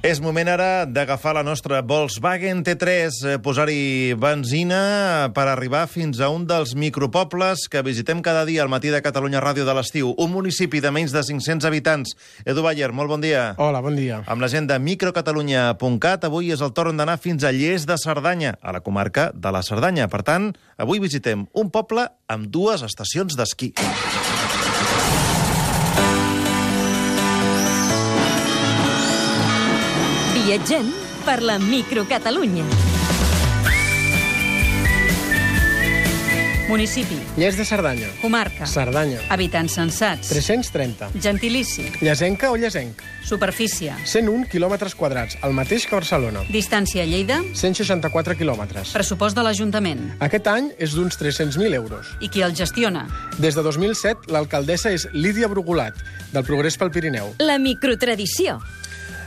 És moment ara d'agafar la nostra Volkswagen T3, eh, posar-hi benzina per arribar fins a un dels micropobles que visitem cada dia al matí de Catalunya Ràdio de l'estiu, un municipi de menys de 500 habitants. Edu Bayer, molt bon dia. Hola, bon dia. Amb la gent de microcatalunya.cat, avui és el torn d'anar fins a Lles de Cerdanya, a la comarca de la Cerdanya. Per tant, avui visitem un poble amb dues estacions d'esquí. Viatgem per la microcatalunya. Municipi, Lles de Cerdanya. comarca, Cerdanya. habitants censats, 330. gentilici, Llasenca o Llasenc. superfície, 101 quilòmetres quadrats, el mateix que Barcelona. distància a Lleida, 164 quilòmetres. pressupost de l'Ajuntament. Aquest any és d'uns 300.000 euros. I qui el gestiona? Des de 2007, l'alcaldessa és Lídia Brugulat, del Progrés pel Pirineu. La microtradició.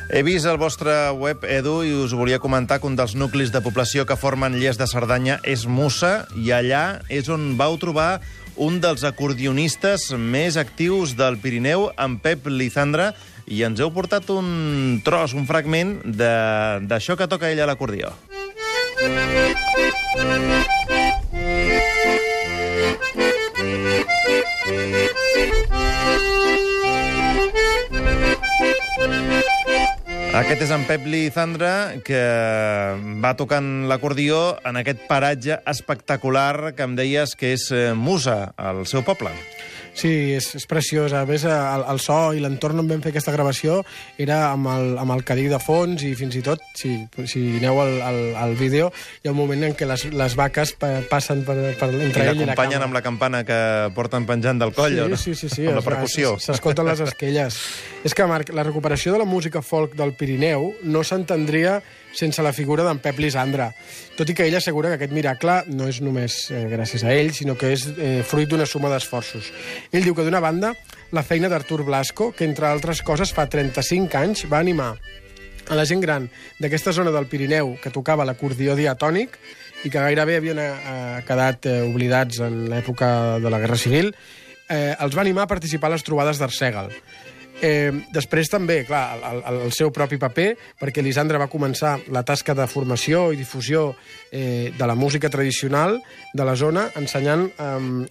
He vist el vostre web, Edu, i us volia comentar que un dels nuclis de població que formen Lles de Cerdanya és Mussa, i allà és on vau trobar un dels acordionistes més actius del Pirineu, en Pep Lizandra, i ens heu portat un tros, un fragment d'això que toca ell a l'acordió. Aquest és en Pep Lizandra, que va tocant l'acordió en aquest paratge espectacular que em deies que és eh, Musa, el seu poble. Sí, és, és preciós. A més, el, el so i l'entorn on vam fer aquesta gravació era amb el, amb el cadí de fons i fins i tot, si, si aneu al, al, al vídeo, hi ha un moment en què les, les vaques pa, passen per, per I entre ell i la l'acompanyen càmera. amb la campana que porten penjant del coll, sí, o no? Sí, sí, sí. Amb la percussió. es- S'escolten les esquelles. És que, Marc, la recuperació de la música folk del Pirineu no s'entendria sense la figura d'en Pep Lisandra. Tot i que ell assegura que aquest miracle no és només eh, gràcies a ell, sinó que és eh, fruit d'una suma d'esforços. Ell diu que, d'una banda, la feina d'Artur Blasco, que, entre altres coses, fa 35 anys va animar a la gent gran d'aquesta zona del Pirineu que tocava l'acordió diatònic i que gairebé havien eh, quedat eh, oblidats en l'època de la Guerra Civil, eh, els va animar a participar a les trobades d'Arsègal. Eh, després també, clar, el, el, el seu propi paper, perquè Lisandre va començar la tasca de formació i difusió eh, de la música tradicional de la zona, ensenyant eh,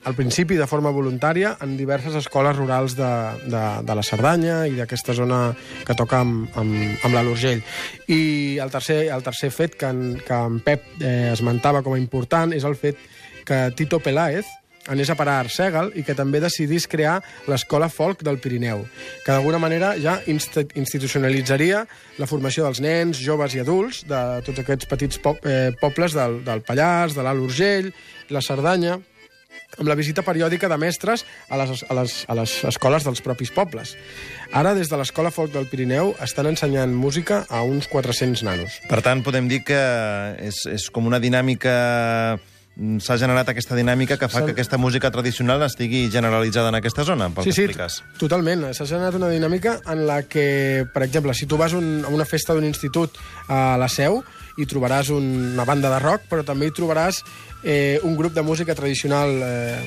al principi de forma voluntària en diverses escoles rurals de, de, de la Cerdanya i d'aquesta zona que toca amb, amb, amb l'Alt Urgell. I el tercer, el tercer fet que en, que en Pep eh, esmentava com a important és el fet que Tito Peláez, anés a parar a Arsègal i que també decidís crear l'Escola Folk del Pirineu, que d'alguna manera ja inst institucionalitzaria la formació dels nens, joves i adults de tots aquests petits po eh, pobles del, del Pallars, de l'Alt Urgell, la Cerdanya, amb la visita periòdica de mestres a les, a, les, a les escoles dels propis pobles. Ara, des de l'Escola Folk del Pirineu, estan ensenyant música a uns 400 nanos. Per tant, podem dir que és, és com una dinàmica s'ha generat aquesta dinàmica que fa que aquesta música tradicional estigui generalitzada en aquesta zona, pel Sí, que sí, expliques. totalment. S'ha generat una dinàmica en la que, per exemple, si tu vas un, a una festa d'un institut a la Seu, hi trobaràs un, una banda de rock, però també hi trobaràs eh, un grup de música tradicional eh,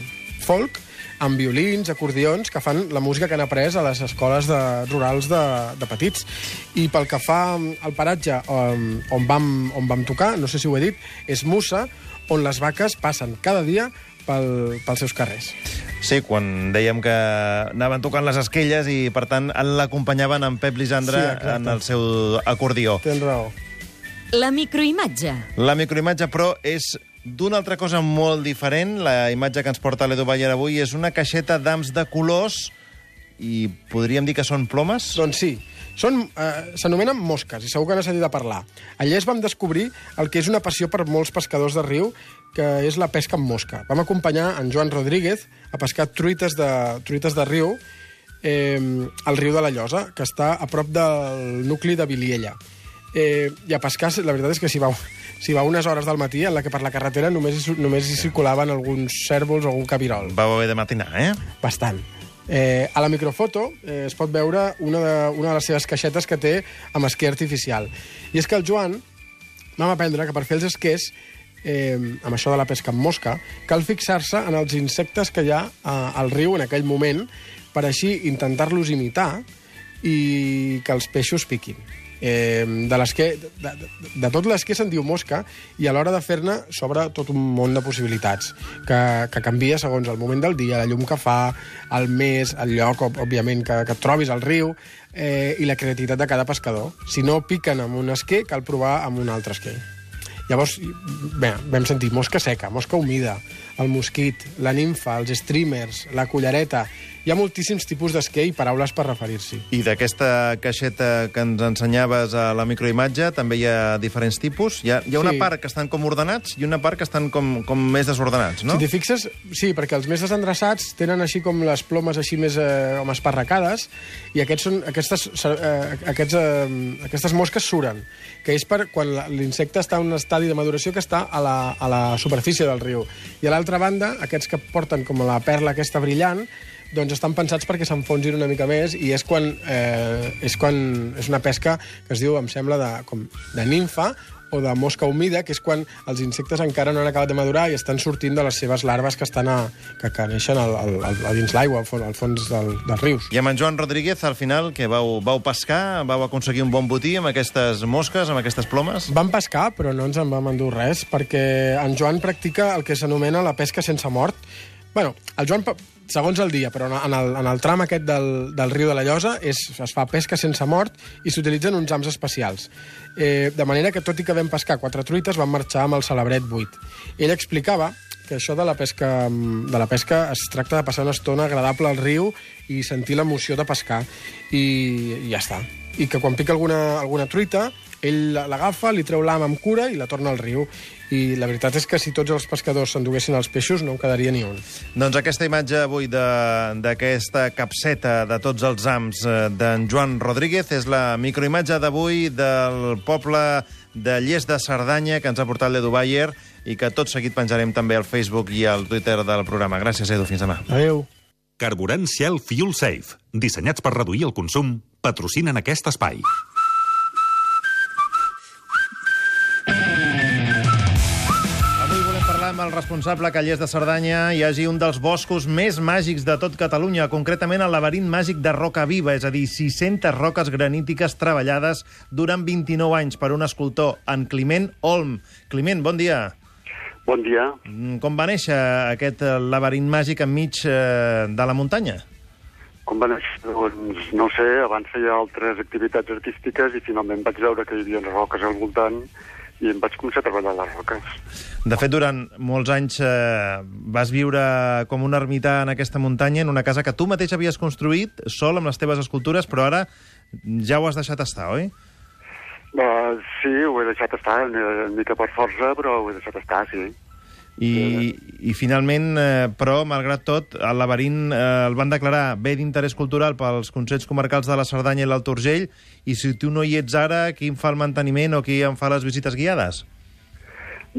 folk, amb violins, acordions, que fan la música que han après a les escoles de, rurals de, de petits. I pel que fa al paratge on, on, vam, on vam tocar, no sé si ho he dit, és Mussa, on les vaques passen cada dia pel, pels seus carrers. Sí, quan dèiem que anaven tocant les esquelles i, per tant, l'acompanyaven en Pep Lisandre Sí, exacte. en el seu acordió. Tens raó. La microimatge. La microimatge, però, és d'una altra cosa molt diferent. La imatge que ens porta l'Edu Bayer avui és una caixeta d'ams de colors i podríem dir que són plomes? Doncs sí. Són, eh, S'anomenen mosques, i segur que n'has sentit a parlar. Allà es vam descobrir el que és una passió per molts pescadors de riu, que és la pesca amb mosca. Vam acompanyar en Joan Rodríguez a pescar truites de, truites de riu eh, al riu de la Llosa, que està a prop del nucli de Viliella. Eh, I a pescar, la veritat és que s'hi va, s'hi va unes hores del matí en la que per la carretera només, hi- només hi circulaven alguns cèrvols o algun cabirol. Vau haver de matinar, eh? Bastant. Eh, a la microfoto eh, es pot veure una de, una de les seves caixetes que té amb esquer artificial. I és que el Joan vam aprendre que per fer els esquers, eh, amb això de la pesca amb mosca, cal fixar-se en els insectes que hi ha eh, al riu en aquell moment per així intentar-los imitar i que els peixos piquin. Eh, de, l'esquer, de, de, de tot l'esquer se'n diu mosca i a l'hora de fer-ne s'obre tot un món de possibilitats que, que canvia segons el moment del dia, la llum que fa, el mes, el lloc, òbviament, que, que et trobis al riu eh, i la creativitat de cada pescador. Si no piquen amb un esquer, cal provar amb un altre esquer. Llavors, bé, vam sentir mosca seca, mosca humida, el mosquit, la nimfa, els streamers, la cullereta... Hi ha moltíssims tipus d'esquer i paraules per referir-s'hi. I d'aquesta caixeta que ens ensenyaves a la microimatge també hi ha diferents tipus. Hi ha, hi ha una Sí. part que estan com ordenats i una part que estan com, com més desordenats, no? Si t'hi fixes, sí, perquè els més desendreçats tenen així com les plomes així més eh, com esparracades i aquests són, aquestes, eh, aquests, eh, aquestes mosques suren, que és per quan l'insecte està en un estadi de maduració que està a la, a la superfície del riu. I a l'altra banda, aquests que porten com la perla aquesta brillant, doncs estan pensats perquè s'enfonsin una mica més i és quan, eh, és quan és una pesca que es diu, em sembla, de, com de nimfa o de mosca humida, que és quan els insectes encara no han acabat de madurar i estan sortint de les seves larves que estan a, que, que neixen al, al, al, a dins l'aigua, al, al fons del, dels rius. I amb en Joan Rodríguez, al final, que vau, vau pescar, vau aconseguir un bon botí amb aquestes mosques, amb aquestes plomes? Vam pescar, però no ens en vam endur res, perquè en Joan practica el que s'anomena la pesca sense mort. bueno, el Joan, segons el dia, però en el, en el tram aquest del, del riu de la Llosa és, es fa pesca sense mort i s'utilitzen uns ams especials. Eh, de manera que, tot i que vam pescar quatre truites, vam marxar amb el celebret 8. Ell explicava que això de la pesca, de la pesca es tracta de passar una estona agradable al riu i sentir l'emoció de pescar. I, i ja està. I que quan pica alguna, alguna truita, ell l'agafa, li treu l'am amb cura i la torna al riu. I la veritat és que si tots els pescadors s'enduguessin els peixos no en quedaria ni un. Doncs aquesta imatge avui de- d'aquesta capseta de tots els ams eh, d'en Joan Rodríguez és la microimatge d'avui del poble de Lles de Cerdanya que ens ha portat l'Edu Bayer i que tot seguit penjarem també al Facebook i al Twitter del programa. Gràcies, Edu. Fins demà. Adéu. Carburant Shell Fuel Safe, dissenyats per reduir el consum, patrocinen aquest espai. Avui volem parlar amb el responsable Lles de Cerdanya hi hagi un dels boscos més màgics de tot Catalunya, concretament el laberint màgic de Roca Viva, és a dir, 600 roques granítiques treballades durant 29 anys per un escultor, en Climent Olm. Climent, bon dia. Bon dia. Mm, Com va néixer aquest eh, laberint màgic enmig eh, de la muntanya? Com va néixer? Doncs no sé, abans feia altres activitats artístiques i finalment vaig veure que hi havia roques al voltant i em vaig començar a treballar les roques. De fet, durant molts anys eh, vas viure com un ermità en aquesta muntanya, en una casa que tu mateix havies construït, sol amb les teves escultures, però ara ja ho has deixat estar, oi? Uh, sí, ho he deixat estar, una mica per força, però ho he deixat estar, sí. I, i finalment, eh, però, malgrat tot, el laberint eh, el van declarar bé d'interès cultural pels Consells Comarcals de la Cerdanya i l'Alt Urgell, i si tu no hi ets ara, qui en fa el manteniment o qui en fa les visites guiades?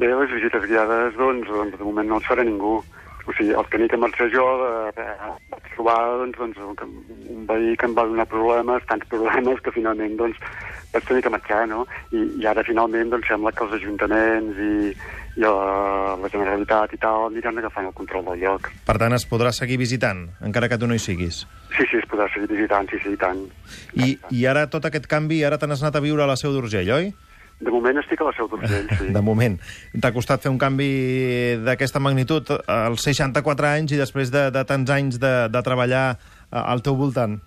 Bé, les visites guiades, doncs, doncs de moment no els farà ningú. O sigui, el camí que marxa jo eh, eh, vaig trobar doncs, doncs, un veí que em va donar problemes, tants problemes, que finalment doncs, vaig tenir que marxar, no? I, i ara finalment doncs, sembla que els ajuntaments i, i la, la Generalitat i tal aniran agafant el control del lloc. Per tant, es podrà seguir visitant, encara que tu no hi siguis. Sí, sí, es podrà seguir visitant, sí, sí, i tant. I, i ara tot aquest canvi, ara te n'has anat a viure a la Seu d'Urgell, oi? De moment estic a la Seu d'Urgell, sí. De moment. T'ha costat fer un canvi d'aquesta magnitud als 64 anys i després de, de tants anys de, de treballar eh, al teu voltant?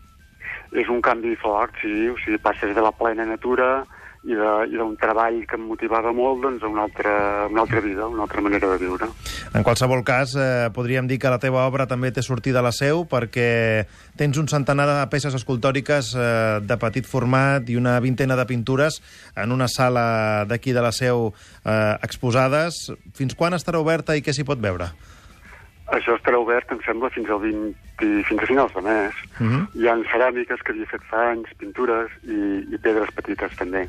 És un canvi fort, sí, o sigui, passes de la plena natura i d'un treball que em motivava molt doncs, a una altra, una altra vida, una altra manera de viure. En qualsevol cas, eh, podríem dir que la teva obra també té sortida a la seu perquè tens un centenar de peces escultòriques eh, de petit format i una vintena de pintures en una sala d'aquí de la seu eh, exposades. Fins quan estarà oberta i què s'hi pot veure? Això estarà obert, em sembla, fins al 20, i- fins a finals de mes. Uh -huh. Hi ha ceràmiques que havia fet fa anys, pintures i, i pedres petites també.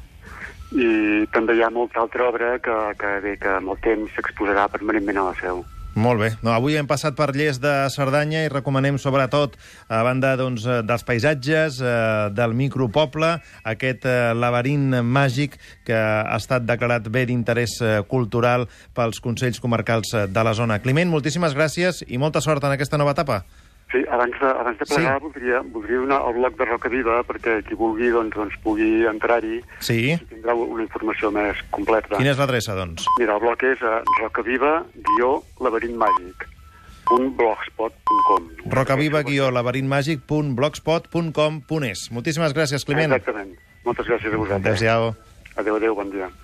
I també hi ha molta altra obra que, que bé, que amb el temps s'exposarà permanentment a la seu. Molt bé. No, avui hem passat per Lles de Cerdanya i recomanem sobretot, a banda doncs, eh, dels paisatges, eh, del micropoble, aquest eh, laberint màgic que ha estat declarat bé d'interès eh, cultural pels Consells Comarcals eh, de la zona. Climent, moltíssimes gràcies i molta sort en aquesta nova etapa. Sí, abans de, abans de plegar Sí. voldria, voldria donar el blog de Roca Viva perquè qui vulgui doncs, doncs pugui entrar-hi Sí. i tindrà una informació més completa. Quina és l'adreça, doncs? Mira, el blog és uh, rocaviva-laberint màgic blogspot.com rocaviva-laberintmàgic.blogspot.com.es Moltíssimes gràcies, Climent. Exactament. Moltes gràcies a vosaltres. Adéu-siau. Adéu, adéu, bon dia.